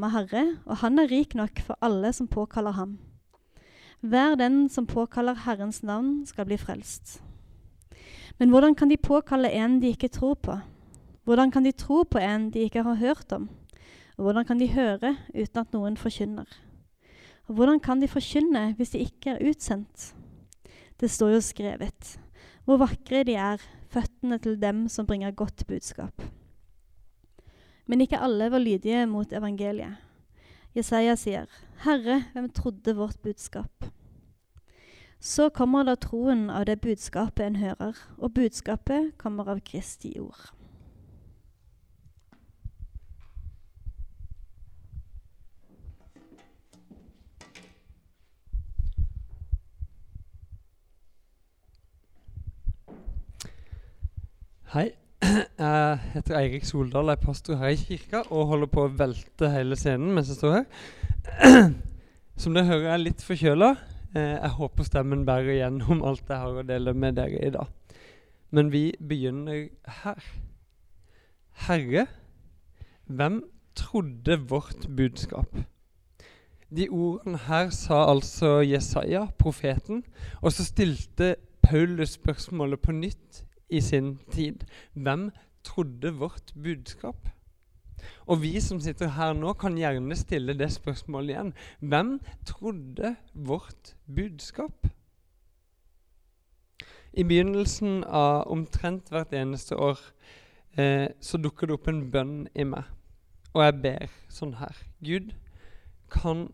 samme Herre, og han er rik nok for alle som påkaller ham. Hver den som påkaller Herrens navn, skal bli frelst. Men hvordan kan de påkalle en de ikke tror på? Hvordan kan de tro på en de ikke har hørt om? Og hvordan kan de høre uten at noen forkynner? Og hvordan kan de forkynne hvis de ikke er utsendt? Det står jo skrevet. Hvor vakre de er, føttene til dem som bringer godt budskap. Men ikke alle var lydige mot evangeliet. Jesaja sier, 'Herre, hvem trodde vårt budskap?' Så kommer da troen av det budskapet en hører, og budskapet kommer av Kristi ord. Hei. Jeg heter Eirik Soldal, er pastor her i kirka og holder på å velte hele scenen mens jeg står her. Som dere hører, er jeg litt forkjøla. Eh, jeg håper stemmen bærer gjennom alt jeg har å dele med dere i dag. Men vi begynner her. Herre, hvem trodde vårt budskap? De ordene her sa altså Jesaja, profeten, og så stilte Paulus spørsmålet på nytt i sin tid. Hvem trodde vårt budskap? Og vi som sitter her nå, kan gjerne stille det spørsmålet igjen. Hvem trodde vårt budskap? I begynnelsen av omtrent hvert eneste år eh, så dukker det opp en bønn i meg. Og jeg ber sånn her. Gud, kan,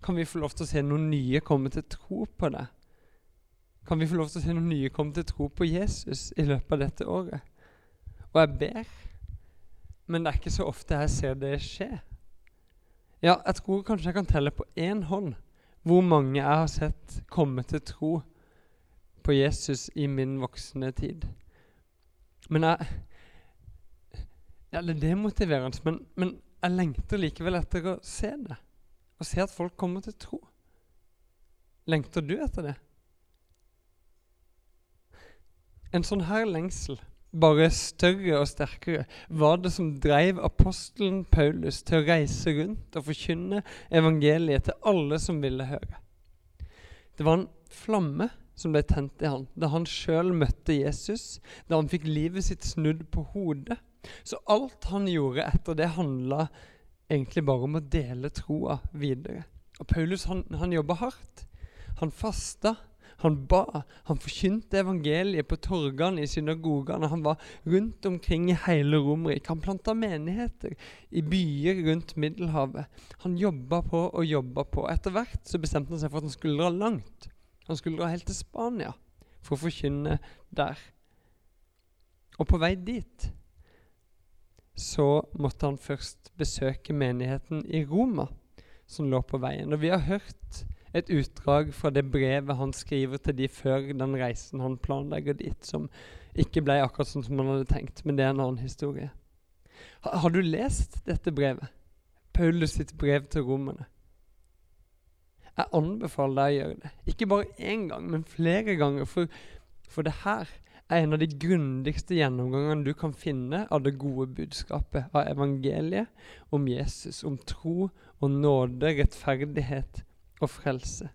kan vi få lov til å se noen nye komme til tro på det? Kan vi få lov til å se noen nye komme til tro på Jesus i løpet av dette året. Og jeg ber, men det er ikke så ofte jeg ser det skje. Ja, jeg tror kanskje jeg kan telle på én hånd hvor mange jeg har sett komme til tro på Jesus i min voksne tid. Men jeg Ja, det er demotiverende, men, men jeg lengter likevel etter å se det. Å se at folk kommer til tro. Lengter du etter det? En sånn her lengsel, bare større og sterkere, var det som drev apostelen Paulus til å reise rundt og forkynne evangeliet til alle som ville høre. Det var en flamme som ble tent i han da han sjøl møtte Jesus, da han fikk livet sitt snudd på hodet. Så alt han gjorde etter det, handla egentlig bare om å dele troa videre. Og Paulus han, han jobba hardt. Han fasta, han ba, han forkynte evangeliet på torgene i synagogene. Han var rundt omkring i hele Romerike. Han planta menigheter i byer rundt Middelhavet. Han jobba på og jobba på. Etter hvert så bestemte han seg for at han skulle dra langt. Han skulle dra helt til Spania for å forkynne der. Og på vei dit så måtte han først besøke menigheten i Roma, som lå på veien. Og vi har hørt et utdrag fra det brevet han skriver til de før den reisen han planlegger dit, som ikke ble akkurat sånn som han hadde tenkt, men det er en annen historie. Ha, har du lest dette brevet? Paulus sitt brev til romerne? Jeg anbefaler deg å gjøre det. Ikke bare én gang, men flere ganger. For, for det her er en av de grundigste gjennomgangene du kan finne av det gode budskapet av evangeliet om Jesus, om tro og nåde, rettferdighet og frelse.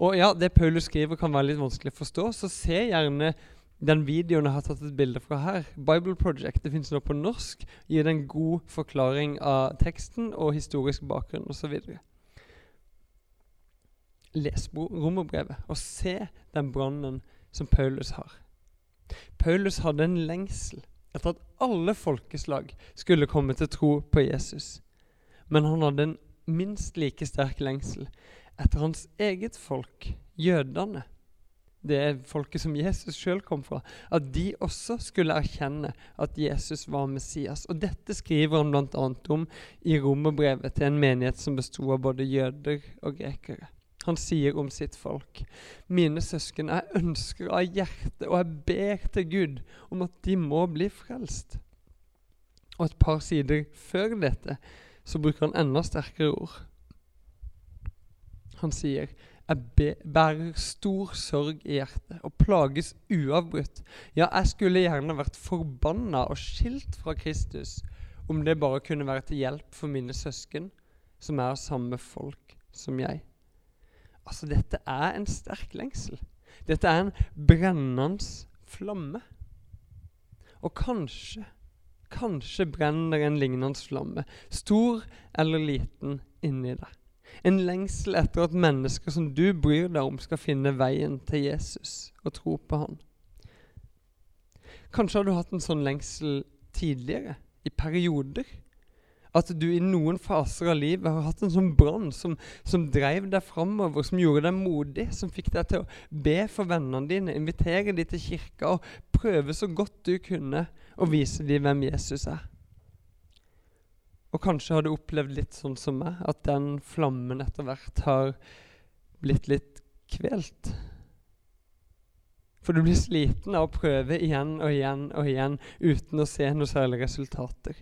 Og ja, Det Paulus skriver, kan være litt vanskelig å forstå, så se gjerne den videoen jeg har tatt et bilde fra her. Bible Project det finnes nå på norsk. Gir det en god forklaring av teksten og historisk bakgrunn osv. Les romerbrevet og se den brannen som Paulus har. Paulus hadde en lengsel etter at alle folkeslag skulle komme til tro på Jesus. Men han hadde en minst like sterk lengsel etter hans eget folk, jødene. Det er folket som Jesus sjøl kom fra. At de også skulle erkjenne at Jesus var Messias. Og Dette skriver han bl.a. om i romerbrevet til en menighet som besto av både jøder og grekere. Han sier om sitt folk.: Mine søsken, jeg ønsker av hjertet, og jeg ber til Gud om at de må bli frelst. Og et par sider før dette så bruker han enda sterkere ord. Han sier jeg bærer stor sorg i hjertet og plages uavbrutt. Ja, jeg skulle gjerne vært forbanna og skilt fra Kristus om det bare kunne være til hjelp for mine søsken, som er av samme folk som jeg. Altså, dette er en sterk lengsel. Dette er en brennende flamme. Og kanskje, kanskje brenner en lignende flamme, stor eller liten, inni deg. En lengsel etter at mennesker som du bryr deg om, skal finne veien til Jesus og tro på han. Kanskje har du hatt en sånn lengsel tidligere, i perioder. At du i noen faser av livet har hatt en sånn brann som, som drev deg framover, som gjorde deg modig, som fikk deg til å be for vennene dine, invitere dem til kirka og prøve så godt du kunne å vise dem hvem Jesus er. Og kanskje har du opplevd litt sånn som meg, at den flammen etter hvert har blitt litt kvelt. For du blir sliten av å prøve igjen og igjen og igjen uten å se noe særlig resultater.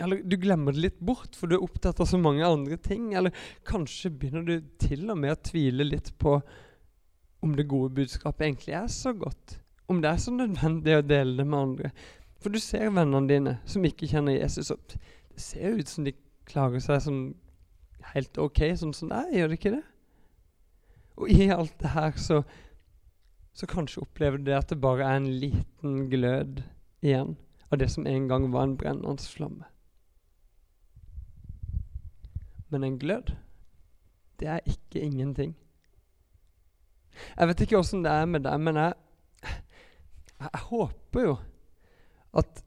Eller du glemmer det litt bort, for du er opptatt av så mange andre ting. Eller kanskje begynner du til og med å tvile litt på om det gode budskapet egentlig er så godt. Om det er så nødvendig å dele det med andre. For du ser vennene dine som ikke kjenner Jesus. Og det ser ut som de klarer seg sånn helt ok sånn som det er, gjør det ikke det? Og i alt det her så så kanskje opplever du det at det bare er en liten glød igjen av det som en gang var en brennende flamme. Men en glød, det er ikke ingenting. Jeg vet ikke åssen det er med deg, men jeg, jeg, jeg, håper jo at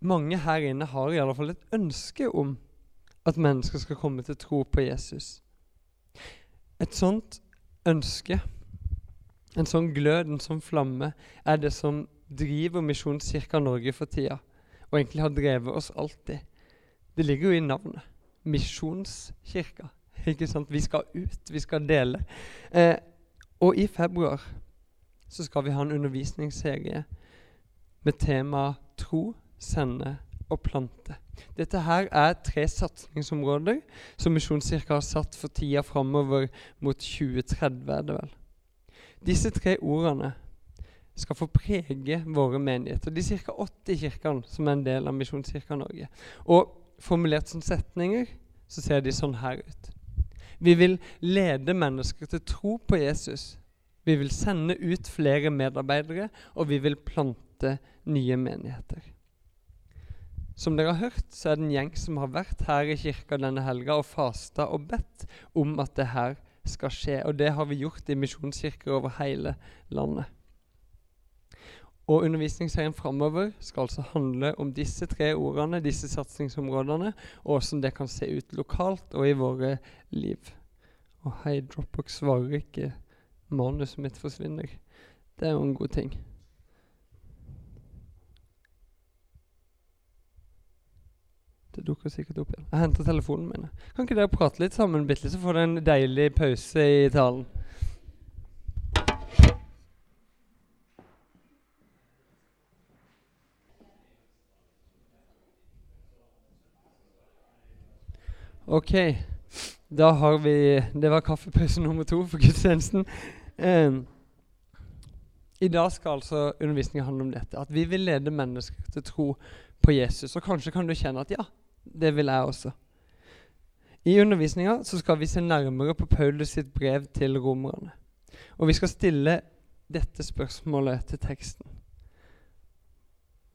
mange her inne har i alle fall et ønske om at mennesker skal komme til tro på Jesus. Et sånt ønske en sånn glød, en sånn flamme, er det som driver Misjonskirka Norge for tida. Og egentlig har drevet oss alltid. Det ligger jo i navnet. Misjonskirka. Ikke sant? Vi skal ut, vi skal dele. Eh, og i februar så skal vi ha en undervisningsserie med tema tro, sende og plante. Dette her er tre satsingsområder som Misjonskirka har satt for tida framover mot 2030, er det vel. Disse tre ordene skal få prege våre menigheter. De ca. 80 kirkene som er en del av Misjonskirka Norge. Og formulert som setninger så ser de sånn her ut. Vi vil lede mennesker til tro på Jesus. Vi vil sende ut flere medarbeidere, og vi vil plante nye menigheter. Som dere har hørt, så er det en gjeng som har vært her i kirka denne helga og fasta og bedt om at det her skal skje. Og det har vi gjort i misjonskirker over hele landet. Og undervisningsserien framover skal altså handle om disse tre ordene, disse satsingsområdene, og hvordan det kan se ut lokalt og i våre liv. Og hei, Dropbox svarer ikke. Manuset mitt forsvinner. Det er jo en god ting. Det dukker sikkert opp igjen. Jeg henter telefonen min. Kan ikke dere prate litt sammen, bitte så får dere en deilig pause i talen? Ok, da har vi Det var kaffepause nummer to for gudstjenesten. Um, I dag skal altså undervisningen handle om dette. At vi vil lede mennesker til tro på Jesus. Og kanskje kan du kjenne at ja, det vil jeg også. I undervisninga skal vi se nærmere på Paulus sitt brev til romerne. Og vi skal stille dette spørsmålet til teksten.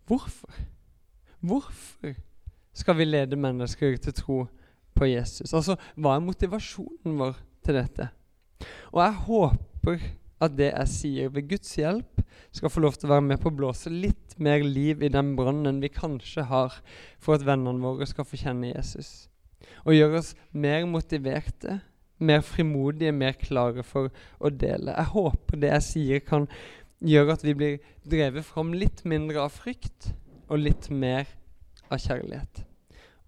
Hvorfor? Hvorfor skal vi lede mennesker til tro på Jesus? Altså, hva er motivasjonen vår til dette? Og jeg håper at det jeg sier ved Guds hjelp, skal få lov til å være med på å blåse litt mer liv i den brannen vi kanskje har, for at vennene våre skal få kjenne Jesus. Og gjøre oss mer motiverte, mer frimodige, mer klare for å dele. Jeg håper det jeg sier, kan gjøre at vi blir drevet fram litt mindre av frykt og litt mer av kjærlighet.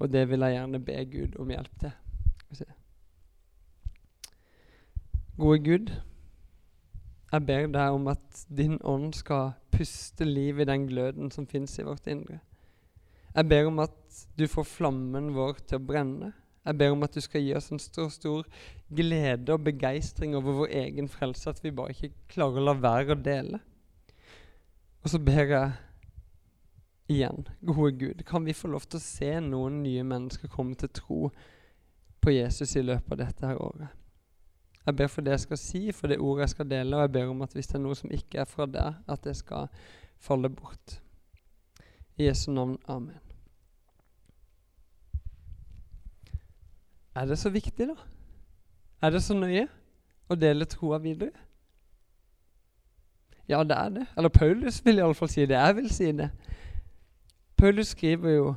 Og det vil jeg gjerne be Gud om hjelp til. Gode Gud. Jeg ber deg om at din ånd skal puste liv i den gløden som fins i vårt indre. Jeg ber om at du får flammen vår til å brenne. Jeg ber om at du skal gi oss en stor, stor glede og begeistring over vår egen frelse, at vi bare ikke klarer å la være å dele. Og så ber jeg igjen. Gode Gud, kan vi få lov til å se noen nye mennesker komme til tro på Jesus i løpet av dette her året? Jeg ber for det jeg skal si, for det ordet jeg skal dele, og jeg ber om at hvis det er noe som ikke er fra deg, at det skal falle bort. I Jesu navn. Amen. Er det så viktig, da? Er det så nøye å dele troa videre? Ja, det er det. Eller Paulus vil iallfall si det. Jeg vil si det. Paulus skriver jo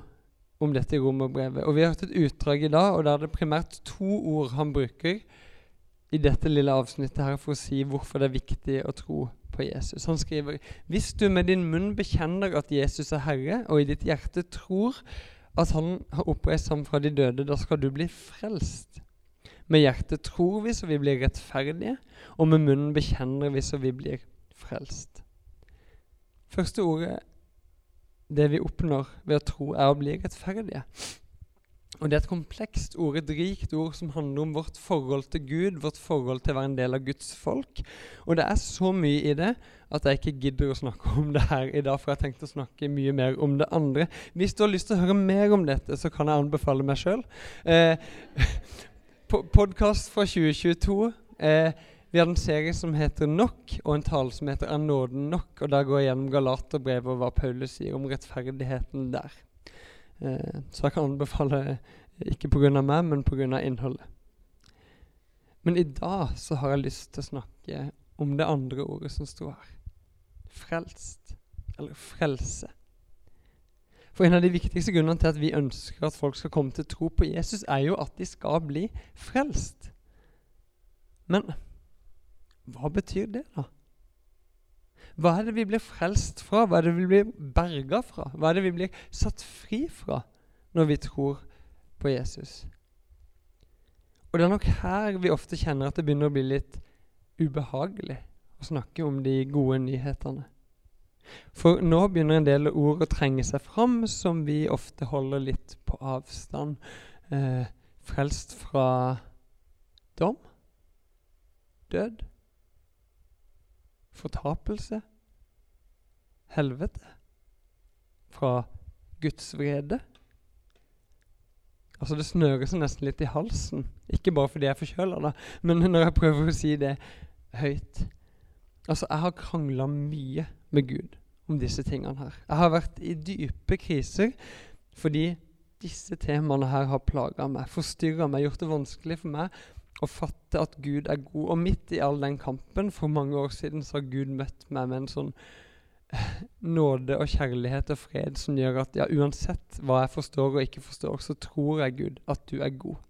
om dette i romerbrevet, og vi har hørt et utdrag i dag, og der er det primært to ord han bruker i dette lille avsnittet her for å si hvorfor det er viktig å tro på Jesus. Han skriver hvis du med din munn bekjenner at Jesus er Herre, og i ditt hjerte tror at han har oppreist ham fra de døde, da skal du bli frelst. Med hjertet tror vi så vi blir rettferdige, og med munnen bekjenner vi så vi blir frelst. Første ordet, det vi oppnår ved å tro, er å bli rettferdige. Og Det er et komplekst ord, et rikt ord som handler om vårt forhold til Gud, vårt forhold til å være en del av Guds folk. Og det er så mye i det at jeg ikke gidder å snakke om det her i dag, for jeg har tenkt å snakke mye mer om det andre. Hvis du har lyst til å høre mer om dette, så kan jeg anbefale meg sjøl. Eh, Podkast fra 2022. Eh, vi har en serie som heter Nok, og en tale som heter Er nåden nok? Og Der går jeg gjennom Galaterbrevet og hva Paulus sier om rettferdigheten der. Eh, så jeg kan anbefale ikke pga. meg, men pga. innholdet. Men i dag så har jeg lyst til å snakke om det andre ordet som sto her. Frelst. Eller frelse. For en av de viktigste grunnene til at vi ønsker at folk skal komme til tro på Jesus, er jo at de skal bli frelst. Men hva betyr det, da? Hva er det vi blir frelst fra? Hva er det vi blir berga fra? Hva er det vi blir satt fri fra når vi tror på Jesus? Og det er nok her vi ofte kjenner at det begynner å bli litt ubehagelig å snakke om de gode nyhetene. For nå begynner en del ord å trenge seg fram som vi ofte holder litt på avstand. Eh, frelst fra dom, død, fortapelse, helvete, fra Guds vrede. Altså Det snører seg nesten litt i halsen. Ikke bare fordi jeg er forkjøla, men når jeg prøver å si det høyt. Altså, jeg har krangla mye med Gud om disse tingene her. Jeg har vært i dype kriser fordi disse temaene her har plaga meg, forstyrra meg, gjort det vanskelig for meg å fatte at Gud er god. Og midt i all den kampen, for mange år siden, så har Gud møtt meg med en sånn eh, nåde og kjærlighet og fred som gjør at ja, uansett hva jeg forstår og ikke forstår, så tror jeg Gud at du er god.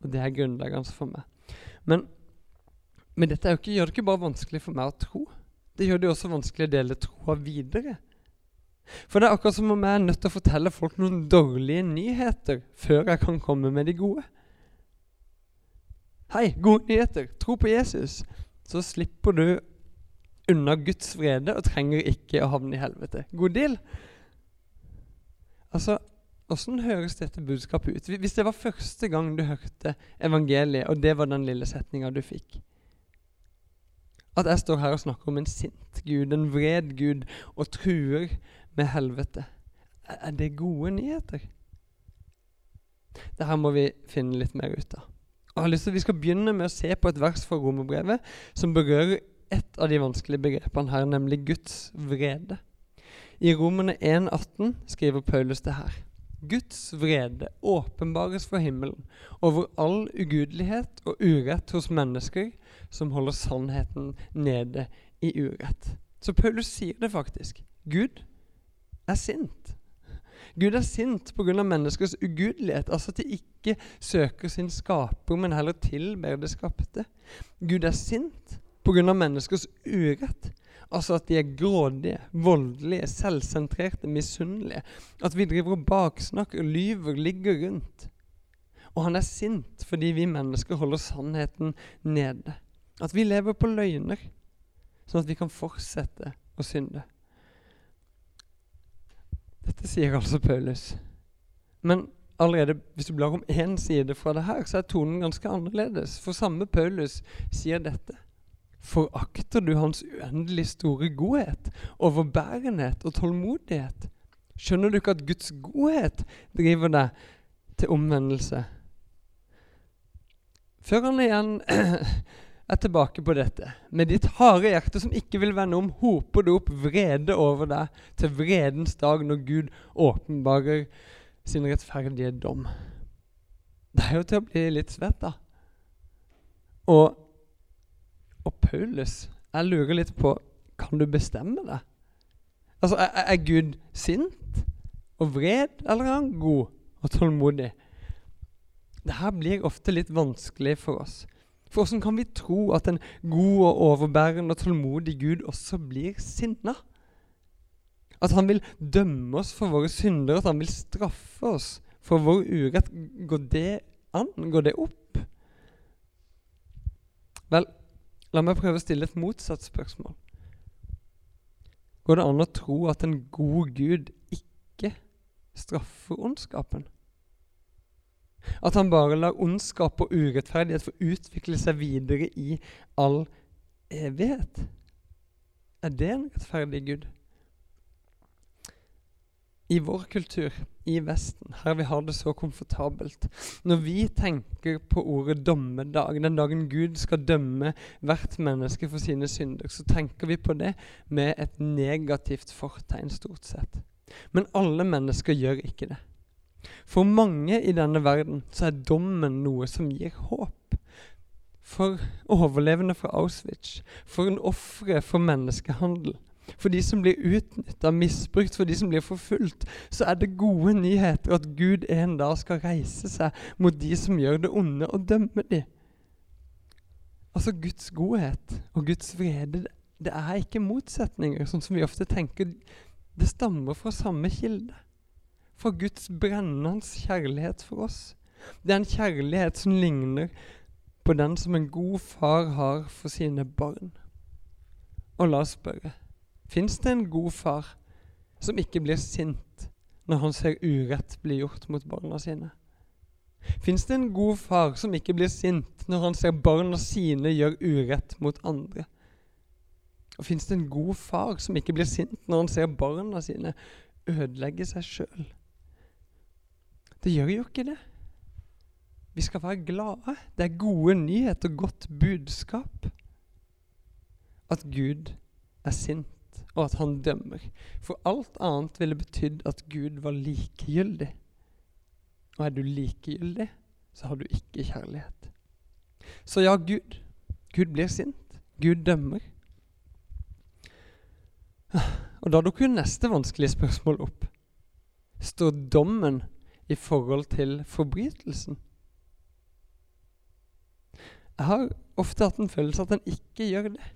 Og det er grunnleggende for meg. Men, men dette ikke, gjør det ikke bare vanskelig for meg å tro. Det gjør det også vanskelig å dele troa videre. For det er akkurat som om jeg er nødt til å fortelle folk noen dårlige nyheter før jeg kan komme med de gode. Hei, gode nyheter! Tro på Jesus! Så slipper du unna Guds vrede og trenger ikke å havne i helvete. God deal? Altså, Åssen høres dette budskapet ut? Hvis det var første gang du hørte evangeliet, og det var den lille setninga du fikk, at jeg står her og snakker om en sint Gud, en vred Gud, og truer med helvete. Er det gode nyheter? Dette må vi finne litt mer ut av. Jeg har lyst til at Vi skal begynne med å se på et vers fra romerbrevet som berører et av de vanskelige begrepene her, nemlig Guds vrede. I Romerne 1,18 skriver Paulus det her. Guds vrede åpenbares fra himmelen over all ugudelighet og urett hos mennesker som holder sannheten nede i urett. Så Paulus sier det faktisk. Gud er sint. Gud er sint pga. menneskers ugudelighet, altså at de ikke søker sin skaper, men heller tilber det skapte. Gud er sint pga. menneskers urett, altså at de er grådige, voldelige, selvsentrerte, misunnelige. At vi driver og baksnakker, lyver, ligger rundt. Og han er sint fordi vi mennesker holder sannheten nede. At vi lever på løgner, sånn at vi kan fortsette å synde. Dette sier altså Paulus. Men allerede hvis du blar om én side fra det her, så er tonen ganske annerledes. For samme Paulus sier dette. Forakter du hans uendelig store godhet, overbærenhet og tålmodighet, Skjønner du ikke at Guds godhet driver deg til omvendelse? Før han igjen er tilbake på dette. Med ditt harde hjerte som ikke vil vende om, hoper det opp vrede over deg til vredens dag når Gud åpenbarer sin rettferdige dom. Det er jo til å bli litt svett, da. Og, og Paulus Jeg lurer litt på Kan du bestemme det? Altså, er, er Gud sint og vred, eller er han god og tålmodig? Det her blir ofte litt vanskelig for oss. For hvordan kan vi tro at en god og overbærende og tålmodig Gud også blir sinna? At han vil dømme oss for våre synder, at han vil straffe oss for vår urett. Går det an? Går det opp? Vel, la meg prøve å stille et motsatt spørsmål. Går det an å tro at en god Gud ikke straffer ondskapen? At han bare lar ondskap og urettferdighet få utvikle seg videre i all evighet? Er det en rettferdig Gud? I vår kultur, i Vesten, her vi har det så komfortabelt Når vi tenker på ordet dommedag, den dagen Gud skal dømme hvert menneske for sine synder, så tenker vi på det med et negativt fortegn, stort sett. Men alle mennesker gjør ikke det. For mange i denne verden så er dommen noe som gir håp. For overlevende fra Auschwitz, for en ofre for menneskehandel, for de som blir utnytta, misbrukt, for de som blir forfulgt, så er det gode nyheter at Gud en dag skal reise seg mot de som gjør det onde, og dømme dem. Altså Guds godhet og Guds vrede, det er ikke motsetninger, sånn som vi ofte tenker. Det stammer fra samme kilde. Fra Guds brennende kjærlighet for oss. Det er en kjærlighet som ligner på den som en god far har for sine barn. Og la oss spørre Fins det en god far som ikke blir sint når han ser urett bli gjort mot barna sine? Fins det en god far som ikke blir sint når han ser barna sine gjøre urett mot andre? Og fins det en god far som ikke blir sint når han ser barna sine ødelegge seg sjøl? Det gjør jo ikke det. Vi skal være glade. Det er gode nyheter, godt budskap. At Gud er sint og at han dømmer. For alt annet ville betydd at Gud var likegyldig. Og er du likegyldig, så har du ikke kjærlighet. Så ja, Gud. Gud blir sint. Gud dømmer. Og da dukker neste vanskelige spørsmål opp. Står dommen i forhold til forbrytelsen? Jeg har ofte hatt en følelse at en ikke gjør det.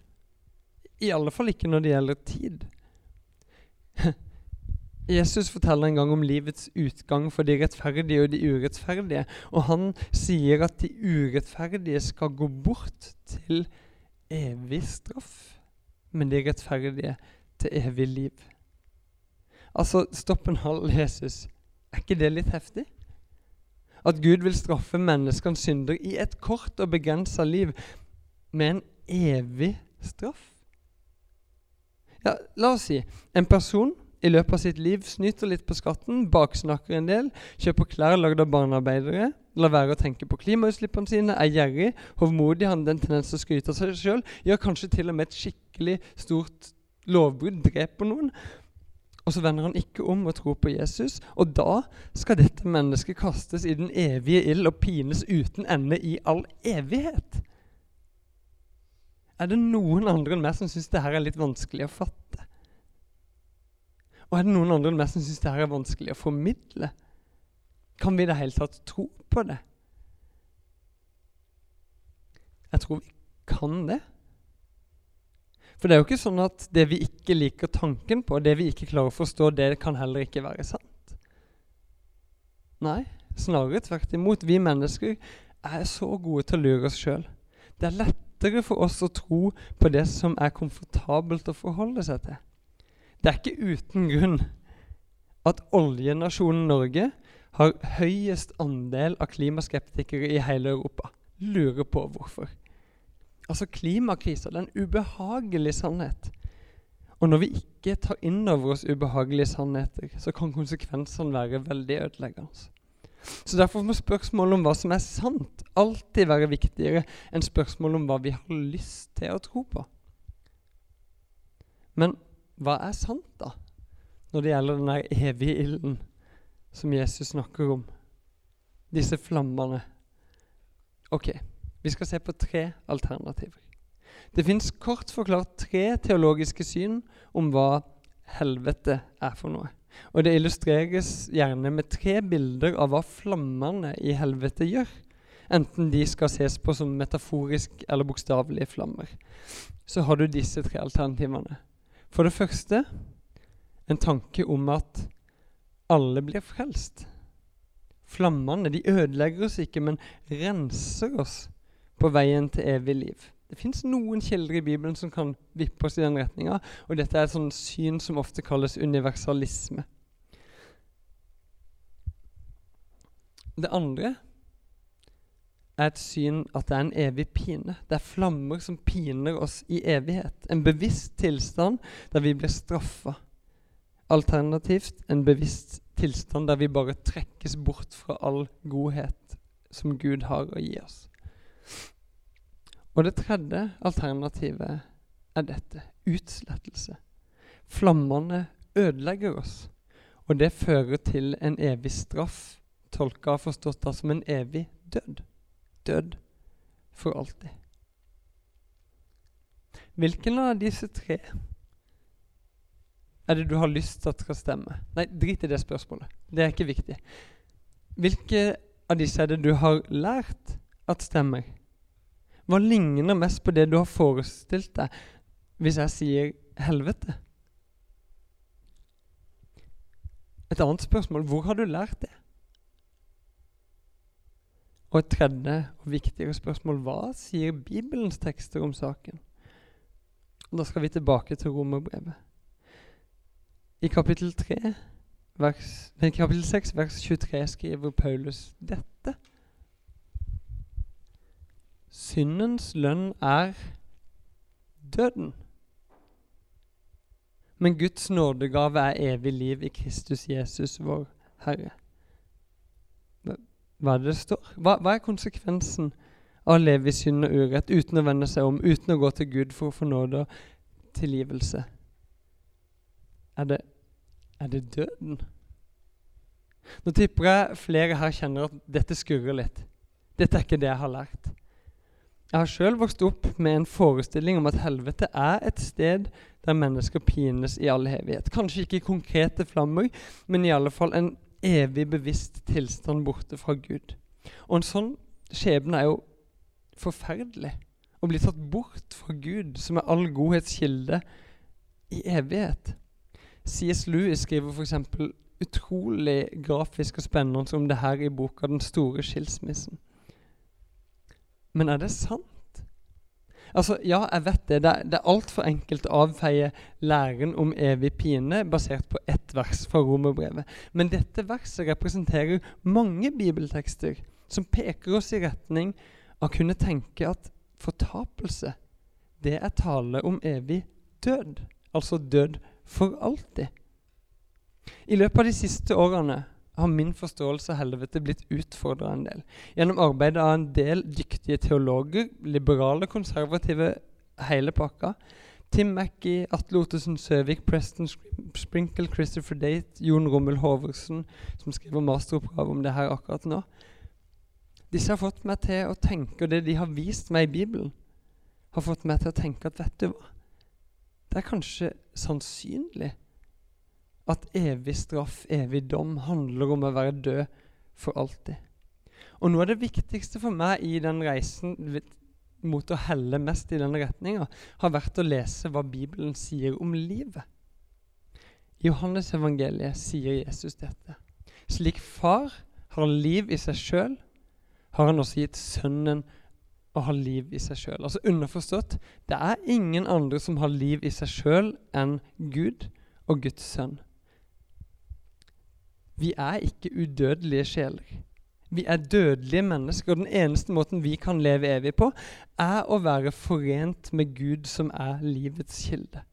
I alle fall ikke når det gjelder tid. Jesus forteller en gang om livets utgang for de rettferdige og de urettferdige. Og han sier at de urettferdige skal gå bort til evig straff, men de rettferdige til evig liv. Altså, stopp en halv, Jesus. Er ikke det litt heftig? At Gud vil straffe menneskenes synder i et kort og begrensa liv med en evig straff? Ja, la oss si en person i løpet av sitt liv snyter litt på skatten, baksnakker en del, kjøper klær lagd av barnearbeidere, lar være å tenke på klimautslippene sine, er gjerrig, hovmodig, har den tendens til å skryte av seg sjøl, gjør kanskje til og med et skikkelig stort lovbrudd, dreper noen. Og så vender han ikke om og tror på Jesus. Og da skal dette mennesket kastes i den evige ild og pines uten ende i all evighet. Er det noen andre enn meg som syns det her er litt vanskelig å fatte? Og er det noen andre enn meg som syns det her er vanskelig å formidle? Kan vi i det hele tatt tro på det? Jeg tror vi kan det. For det er jo ikke sånn at det vi ikke liker tanken på, det vi ikke klarer å forstå, det kan heller ikke være sant. Nei, snarere tvert imot. Vi mennesker er så gode til å lure oss sjøl. Det er lettere for oss å tro på det som er komfortabelt å forholde seg til. Det er ikke uten grunn at oljenasjonen Norge har høyest andel av klimaskeptikere i hele Europa. Lurer på hvorfor. Altså Klimakrisa er en ubehagelig sannhet. Og når vi ikke tar inn over oss ubehagelige sannheter, så kan konsekvensene være veldig ødeleggende. Så Derfor må spørsmålet om hva som er sant, alltid være viktigere enn spørsmålet om hva vi har lyst til å tro på. Men hva er sant, da, når det gjelder den der evige ilden som Jesus snakker om? Disse flammene. Ok, vi skal se på tre alternativer. Det fins kort forklart tre teologiske syn om hva helvete er for noe. Og det illustreres gjerne med tre bilder av hva flammene i helvete gjør. Enten de skal ses på som metaforisk eller bokstavelige flammer. Så har du disse tre alternativene. For det første en tanke om at alle blir frelst. Flammene de ødelegger oss ikke, men renser oss på veien til evig liv. Det fins noen kilder i Bibelen som kan vippe oss i den retninga, og dette er et sånt syn som ofte kalles universalisme. Det andre er et syn at det er en evig pine. Det er flammer som piner oss i evighet. En bevisst tilstand der vi blir straffa. Alternativt en bevisst tilstand der vi bare trekkes bort fra all godhet som Gud har å gi oss. Og det tredje alternativet er dette utslettelse. Flammene ødelegger oss, og det fører til en evig straff, tolka og forstått da som en evig død. Død for alltid. Hvilken av disse tre er det du har lyst til at skal stemme? Nei, drit i det spørsmålet. Det er ikke viktig. Hvilke av disse er det du har lært at stemmer? Hva ligner mest på det du har forestilt deg hvis jeg sier helvete? Et annet spørsmål hvor har du lært det? Og et tredje og viktigere spørsmål hva sier Bibelens tekster om saken? Da skal vi tilbake til romerbrevet. I kapittel, 3, vers, kapittel 6, vers 23 skriver Paulus dette. Syndens lønn er døden. Men Guds nådegave er evig liv i Kristus Jesus, vår Herre. Hva er det det står? Hva, hva er konsekvensen av å leve i synd og urett uten å vende seg om, uten å gå til Gud for å få nåde og tilgivelse? Er det, er det døden? Nå tipper jeg flere her kjenner at dette skurrer litt. Dette er ikke det jeg har lært. Jeg har sjøl vokst opp med en forestilling om at helvete er et sted der mennesker pines i all evighet. Kanskje ikke i konkrete flammer, men i alle fall en evig bevisst tilstand borte fra Gud. Og en sånn skjebne er jo forferdelig. Å bli tatt bort fra Gud, som er all godhets kilde, i evighet. C.S. Lewis skriver f.eks. utrolig grafisk og spennende om det her i boka 'Den store skilsmissen'. Men er det sant? Altså, Ja, jeg vet det. Det er, det er altfor enkelt å avfeie læren om evig pine basert på ett vers fra romerbrevet. Men dette verset representerer mange bibeltekster som peker oss i retning av å kunne tenke at fortapelse, det er tale om evig død. Altså død for alltid. I løpet av de siste årene har min forståelse av helvete blitt utfordra en del. Gjennom arbeidet av en del dyktige teologer, liberale, konservative, hele pakka. Tim Mackey, Atle Ottesen Søvik, Preston Sprinkle, Christopher Date, Jon Rommel Hoversen, som skriver masteroppgave om det her akkurat nå. Disse har fått meg til å tenke, og det de har vist meg i Bibelen, har fått meg til å tenke at vet du hva Det er kanskje sannsynlig at evig straff, evig dom, handler om å være død for alltid. Og noe av det viktigste for meg i den reisen mot å helle mest i denne retninga, har vært å lese hva Bibelen sier om livet. I Johannes evangeliet sier Jesus dette. Slik far har liv i seg sjøl, har han også gitt Sønnen å ha liv i seg sjøl. Altså underforstått det er ingen andre som har liv i seg sjøl enn Gud og Guds sønn. Vi er ikke udødelige sjeler. Vi er dødelige mennesker, og den eneste måten vi kan leve evig på, er å være forent med Gud, som er livets kilde.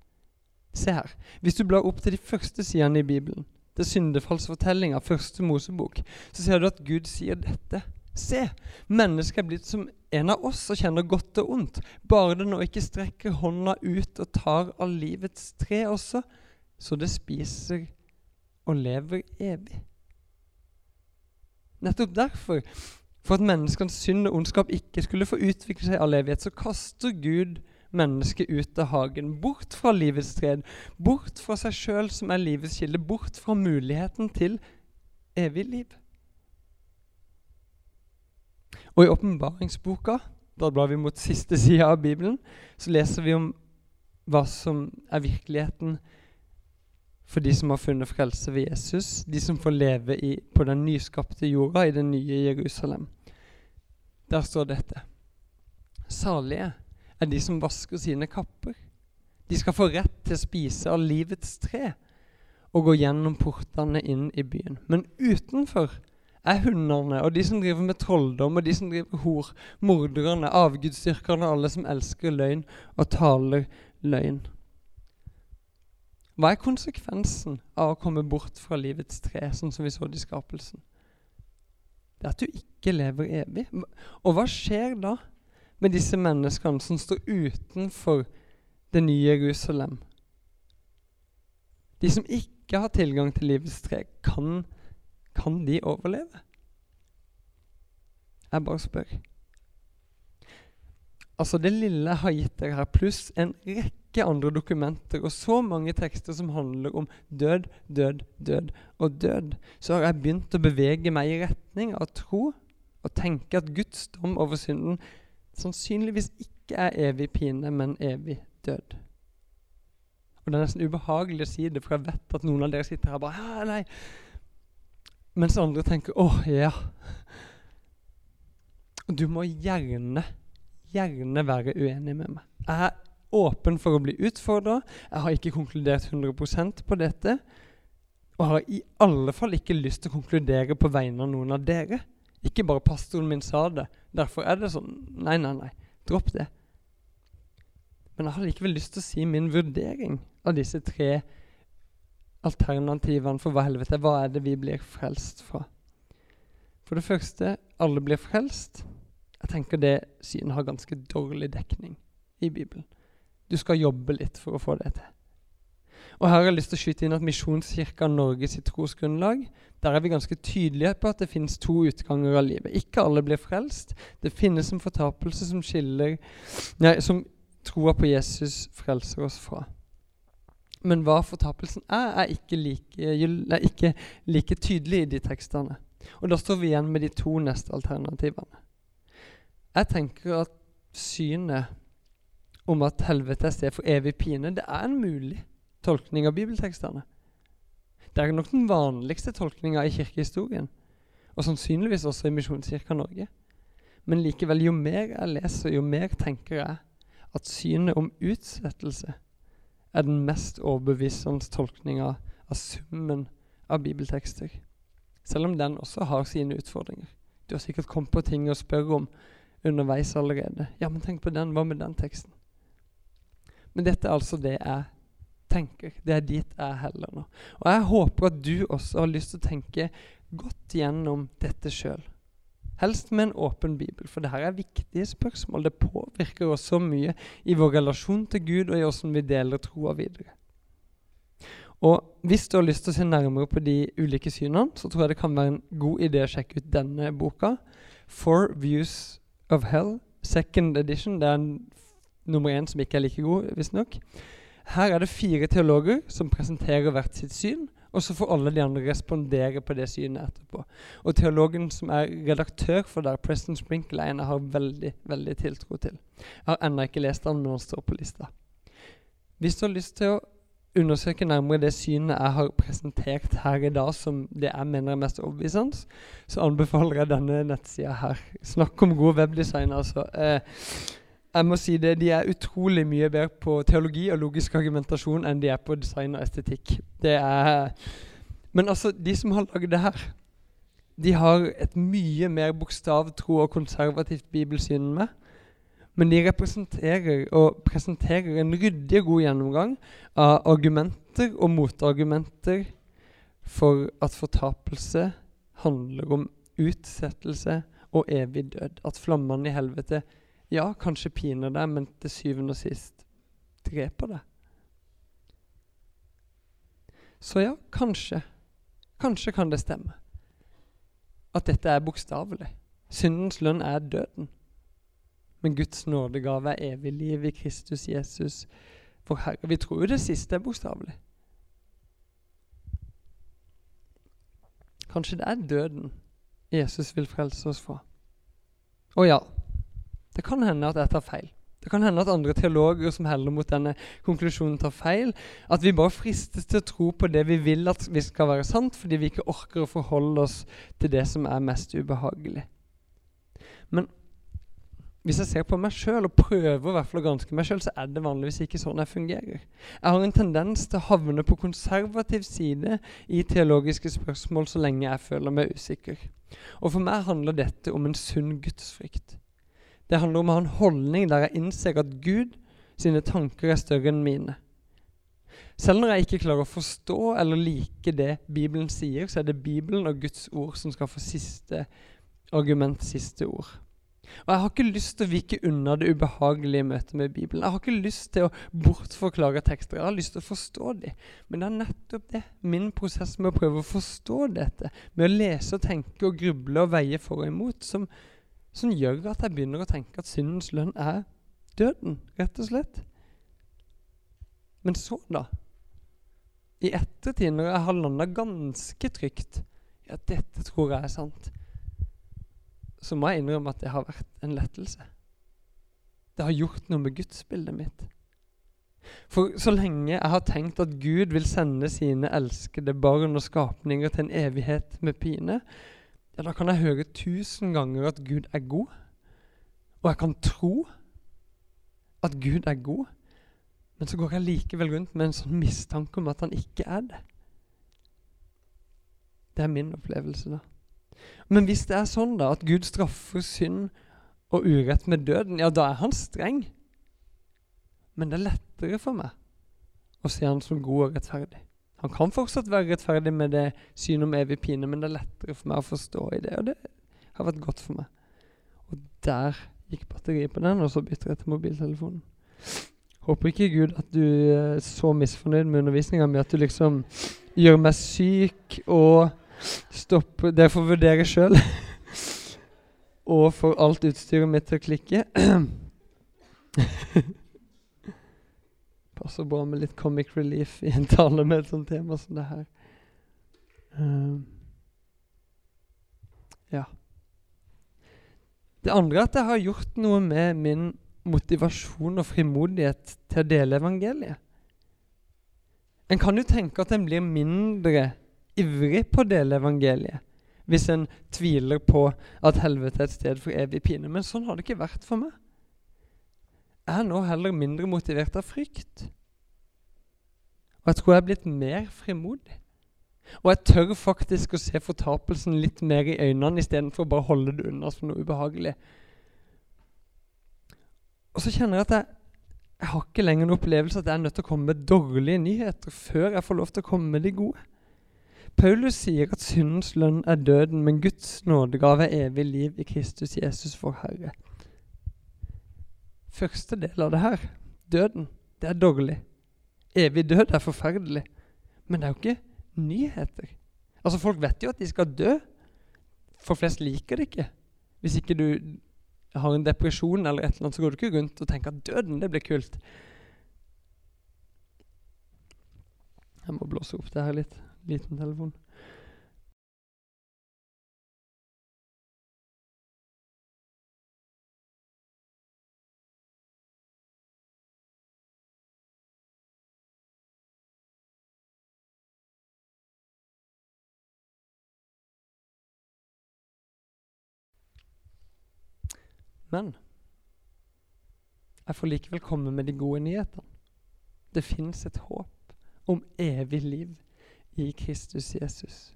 Se her. Hvis du blar opp til de første sidene i Bibelen, til syndefallsfortellinga, første Mosebok, så ser du at Gud sier dette. Se, mennesket er blitt som en av oss og kjenner godt og ondt. Bare det nå ikke strekker hånda ut og tar av livets tre også, så det spiser og lever evig. Nettopp derfor, for at menneskenes synd og ondskap ikke skulle få utvikle seg av evighet, så kaster Gud mennesket ut av hagen, bort fra livets tred, bort fra seg sjøl som er livets kilde, bort fra muligheten til evig liv. Og i åpenbaringsboka, da blar vi mot siste side av Bibelen, så leser vi om hva som er virkeligheten for de som har funnet frelse ved Jesus, de som får leve i, på den nyskapte jorda i det nye Jerusalem. Der står dette. Salige er de som vasker sine kapper. De skal få rett til å spise av livets tre og gå gjennom portene inn i byen. Men utenfor er hundene og de som driver med trolldom, og de som driver hor, morderne, avgudsdyrkerne, alle som elsker løgn og taler løgn. Hva er konsekvensen av å komme bort fra livets tre, sånn som vi så det i skapelsen? Det er at du ikke lever evig. Og hva skjer da med disse menneskene som står utenfor det nye Jerusalem? De som ikke har tilgang til livets tre, kan kan de overleve? Jeg bare spør. Altså Det lille jeg har gitt dere her, pluss en rekke andre dokumenter og så mange tekster som handler om død, død, død og død, så har jeg begynt å bevege meg i retning av tro og tenke at Guds dom over synden sannsynligvis ikke er evig pine, men evig død. Og Det er nesten ubehagelig å si det, for jeg vet at noen av dere sitter her og bare nei, mens andre tenker 'Å, ja'. Du må gjerne, gjerne være uenig med meg. Jeg åpen for å bli utfordra. Jeg har ikke konkludert 100% på dette. Og har i alle fall ikke lyst til å konkludere på vegne av noen av dere. Ikke bare pastoren min sa det. Derfor er det sånn. Nei, nei, nei. Dropp det. Men jeg har likevel lyst til å si min vurdering av disse tre alternativene for hva helvete Hva er det vi blir frelst fra? For det første, alle blir frelst. Jeg tenker det synet har ganske dårlig dekning i Bibelen. Du skal jobbe litt for å få det til. Og her har jeg lyst til å skyte inn at Misjonskirka Norge sitt trosgrunnlag der er vi ganske tydelige på at det finnes to utganger av livet. Ikke alle blir frelst. Det finnes en fortapelse som skiller Nei, som troa på Jesus frelser oss fra. Men hva fortapelsen er, er ikke like, er ikke like tydelig i de tekstene. Og da står vi igjen med de to neste alternativene. Jeg tenker at synet om at helvete er for evig pine, det er en mulig tolkning av bibeltekstene. Det er nok den vanligste tolkninga i kirkehistorien, og sannsynligvis også i Misjonskirka Norge. Men likevel, jo mer jeg leser, jo mer tenker jeg at synet om utsettelse er den mest overbevisende tolkninga av summen av bibeltekster. Selv om den også har sine utfordringer. Du har sikkert kommet på ting å spørre om underveis allerede. Ja, men tenk på den. Hva med den teksten? Men dette er altså det jeg tenker. Det er dit jeg heller nå. Og jeg håper at du også har lyst til å tenke godt gjennom dette sjøl. Helst med en åpen bibel, for dette er viktige spørsmål. Det påvirker oss så mye i vår relasjon til Gud og i hvordan vi deler troa videre. Og Hvis du har lyst til å se nærmere på de ulike synene, så tror jeg det kan være en god idé å sjekke ut denne boka. Four Views of Hell, second edition. Det er en, nummer én som ikke er like god, visstnok. Her er det fire teologer som presenterer hvert sitt syn. Og så får alle de andre respondere på det synet etterpå. Og teologen som er redaktør for det, Preston Sprinkle, en jeg har veldig veldig tiltro til. Jeg har ennå ikke lest den, men han står på lista. Hvis du har lyst til å undersøke nærmere det synet jeg har presentert her i dag, som det jeg mener er mest overbevisende, så anbefaler jeg denne nettsida her. Snakk om god webdesign, altså. Eh, jeg må si det, De er utrolig mye bedre på teologi og logisk argumentasjon enn de er på design og estetikk. Det er, Men altså, de som har lagd det her, de har et mye mer bokstavtro og konservativt bibelsyn enn meg. Men de representerer og presenterer en ryddig og god gjennomgang av argumenter og motargumenter for at fortapelse handler om utsettelse og evig død. At flammene i helvete ja, kanskje piner deg, men til syvende og sist dreper deg. Så ja, kanskje. Kanskje kan det stemme. At dette er bokstavelig. Syndens lønn er døden. Men Guds nådegave er evig liv i Kristus Jesus, vår Herre. Vi tror jo det siste er bokstavelig. Kanskje det er døden Jesus vil frelse oss fra. Å ja, det kan hende at jeg tar feil. Det kan hende at andre teologer som heller mot denne konklusjonen, tar feil. At vi bare fristes til å tro på det vi vil at vi skal være sant, fordi vi ikke orker å forholde oss til det som er mest ubehagelig. Men hvis jeg ser på meg sjøl og prøver i hvert fall å granske meg sjøl, så er det vanligvis ikke sånn jeg fungerer. Jeg har en tendens til å havne på konservativ side i teologiske spørsmål så lenge jeg føler meg usikker. Og for meg handler dette om en sunn gudsfrykt. Det handler om å ha en holdning der jeg innser at Gud sine tanker er større enn mine. Selv når jeg ikke klarer å forstå eller like det Bibelen sier, så er det Bibelen og Guds ord som skal få siste argument, siste ord. Og Jeg har ikke lyst til å vike unna det ubehagelige møtet med Bibelen. Jeg har ikke lyst til å bortforklare tekster. Jeg har lyst til å forstå dem. Men det er nettopp det, min prosess med å prøve å forstå dette, med å lese og tenke og gruble og veie for og imot, som, som gjør at jeg begynner å tenke at syndens lønn er døden, rett og slett. Men så, da? I ettertid, når jeg har landa ganske trygt i at dette tror jeg er sant, så må jeg innrømme at det har vært en lettelse. Det har gjort noe med gudsbildet mitt. For så lenge jeg har tenkt at Gud vil sende sine elskede barn og skapninger til en evighet med pine, ja, da kan jeg høre tusen ganger at Gud er god. Og jeg kan tro at Gud er god, men så går jeg likevel rundt med en sånn mistanke om at han ikke er det. Det er min opplevelse, da. Men hvis det er sånn da at Gud straffer synd og urett med døden, ja, da er han streng. Men det er lettere for meg å se han som god og rettferdig. Han kan fortsatt være rettferdig med det synet om evig pine, men det er lettere for meg å forstå i det, og det har vært godt for meg. Og der gikk batteriet på den, og så bytter jeg til mobiltelefonen. Håper ikke Gud at du er så misfornøyd med undervisninga mi at du liksom gjør meg syk og stopper Det får vurdere sjøl. og får alt utstyret mitt til å klikke. Passer bra med litt comic relief i en tale med et sånt tema som det her. Um, ja. Det andre er at jeg har gjort noe med min motivasjon og frimodighet til å dele evangeliet. En kan jo tenke at en blir mindre ivrig på å dele evangeliet hvis en tviler på at helvete er et sted for evig pine. Men sånn har det ikke vært for meg. Er nå heller mindre motivert av frykt. Og jeg tror jeg er blitt mer frimodig. Og jeg tør faktisk å se fortapelsen litt mer i øynene istedenfor å bare holde det unna som noe ubehagelig. Og så kjenner jeg at jeg, jeg har ikke lenger en opplevelse at jeg er nødt til å komme med dårlige nyheter før jeg får lov til å komme med de gode. Paulus sier at syndens lønn er døden, men Guds nådegave er evig liv i Kristus Jesus for Herre. Første del av det her, døden, det er dårlig. Evig død er forferdelig. Men det er jo ikke nyheter. Altså Folk vet jo at de skal dø. For flest liker det ikke. Hvis ikke du har en depresjon eller et eller annet, så går du ikke rundt og tenker at døden, det blir kult. Jeg må blåse opp det her litt liten telefon. Men jeg får likevel komme med de gode nyhetene. Det fins et håp om evig liv i Kristus Jesus.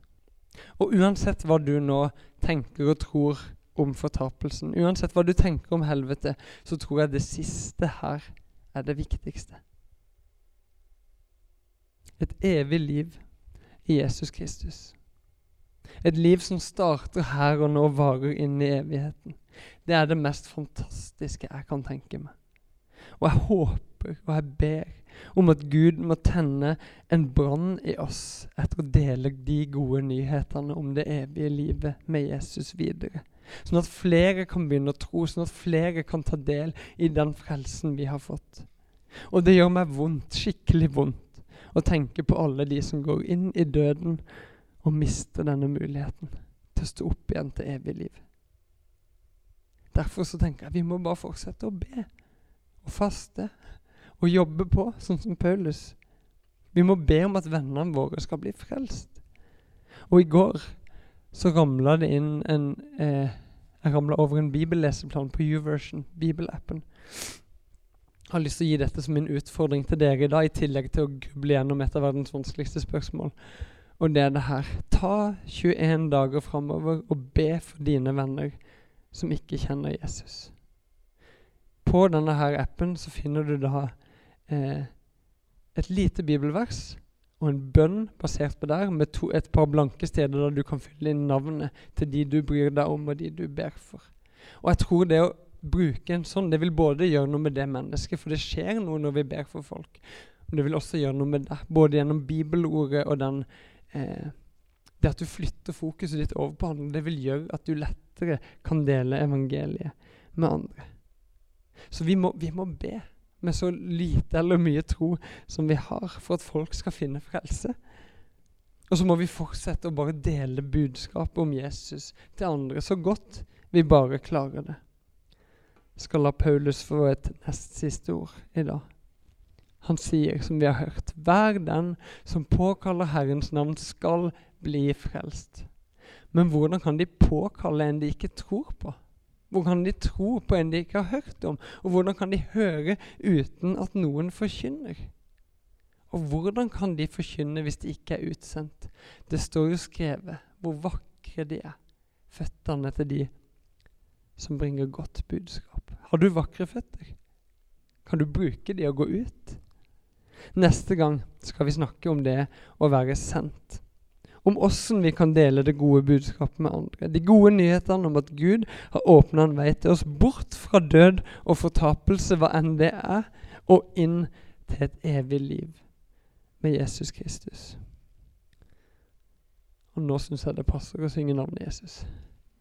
Og uansett hva du nå tenker og tror om fortapelsen. Uansett hva du tenker om helvete, så tror jeg det siste her er det viktigste. Et evig liv i Jesus Kristus. Et liv som starter her og nå varer inn i evigheten. Det er det mest fantastiske jeg kan tenke meg. Og jeg håper og jeg ber om at Gud må tenne en brann i oss etter å dele de gode nyhetene om det evige livet med Jesus videre. Sånn at flere kan begynne å tro, sånn at flere kan ta del i den frelsen vi har fått. Og det gjør meg vondt, skikkelig vondt, å tenke på alle de som går inn i døden og mister denne muligheten til å stå opp igjen til evig liv. Derfor så tenker jeg vi må bare fortsette å be og faste og jobbe på, sånn som Paulus. Vi må be om at vennene våre skal bli frelst. Og i går så ramla det inn en eh, Jeg ramla over en bibelleseplan på YouVersion, bibelappen. Jeg har lyst til å gi dette som min utfordring til dere i dag, i tillegg til å gruble gjennom et av verdens vanskeligste spørsmål. Og det er det her. Ta 21 dager framover og be for dine venner som ikke kjenner Jesus. På denne her appen så finner du da eh, et lite bibelvers og en bønn basert på der, med to, et par blanke steder der du kan fylle inn navnet til de du bryr deg om, og de du ber for. Og jeg tror det å bruke en sånn, det vil både gjøre noe med det mennesket, for det skjer noe når vi ber for folk. Men det vil også gjøre noe med deg, både gjennom bibelordet og den eh, det at du flytter fokuset ditt over på andre, det vil gjøre at du lettere kan dele evangeliet med andre. Så vi må, vi må be med så lite eller mye tro som vi har, for at folk skal finne frelse. Og så må vi fortsette å bare dele budskapet om Jesus til andre så godt vi bare klarer det. Skal la Paulus få et nest siste ord i dag. Han sier, som vi har hørt, hver den som påkaller Herrens navn, skal bli frelst. Men hvordan kan de påkalle en de ikke tror på? Hvordan kan de tro på en de ikke har hørt om? Og hvordan kan de høre uten at noen forkynner? Og hvordan kan de forkynne hvis de ikke er utsendt? Det står jo skrevet hvor vakre de er, føttene til de som bringer godt budskap. Har du vakre føtter? Kan du bruke de og gå ut? Neste gang skal vi snakke om det å være sendt om åssen vi kan dele det gode budskapet med andre. De gode nyhetene om at Gud har åpna en vei til oss bort fra død og fortapelse, hva enn det er, og inn til et evig liv med Jesus Kristus. Og nå syns jeg det passer å synge navnet Jesus,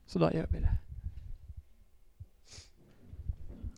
så da gjør vi det.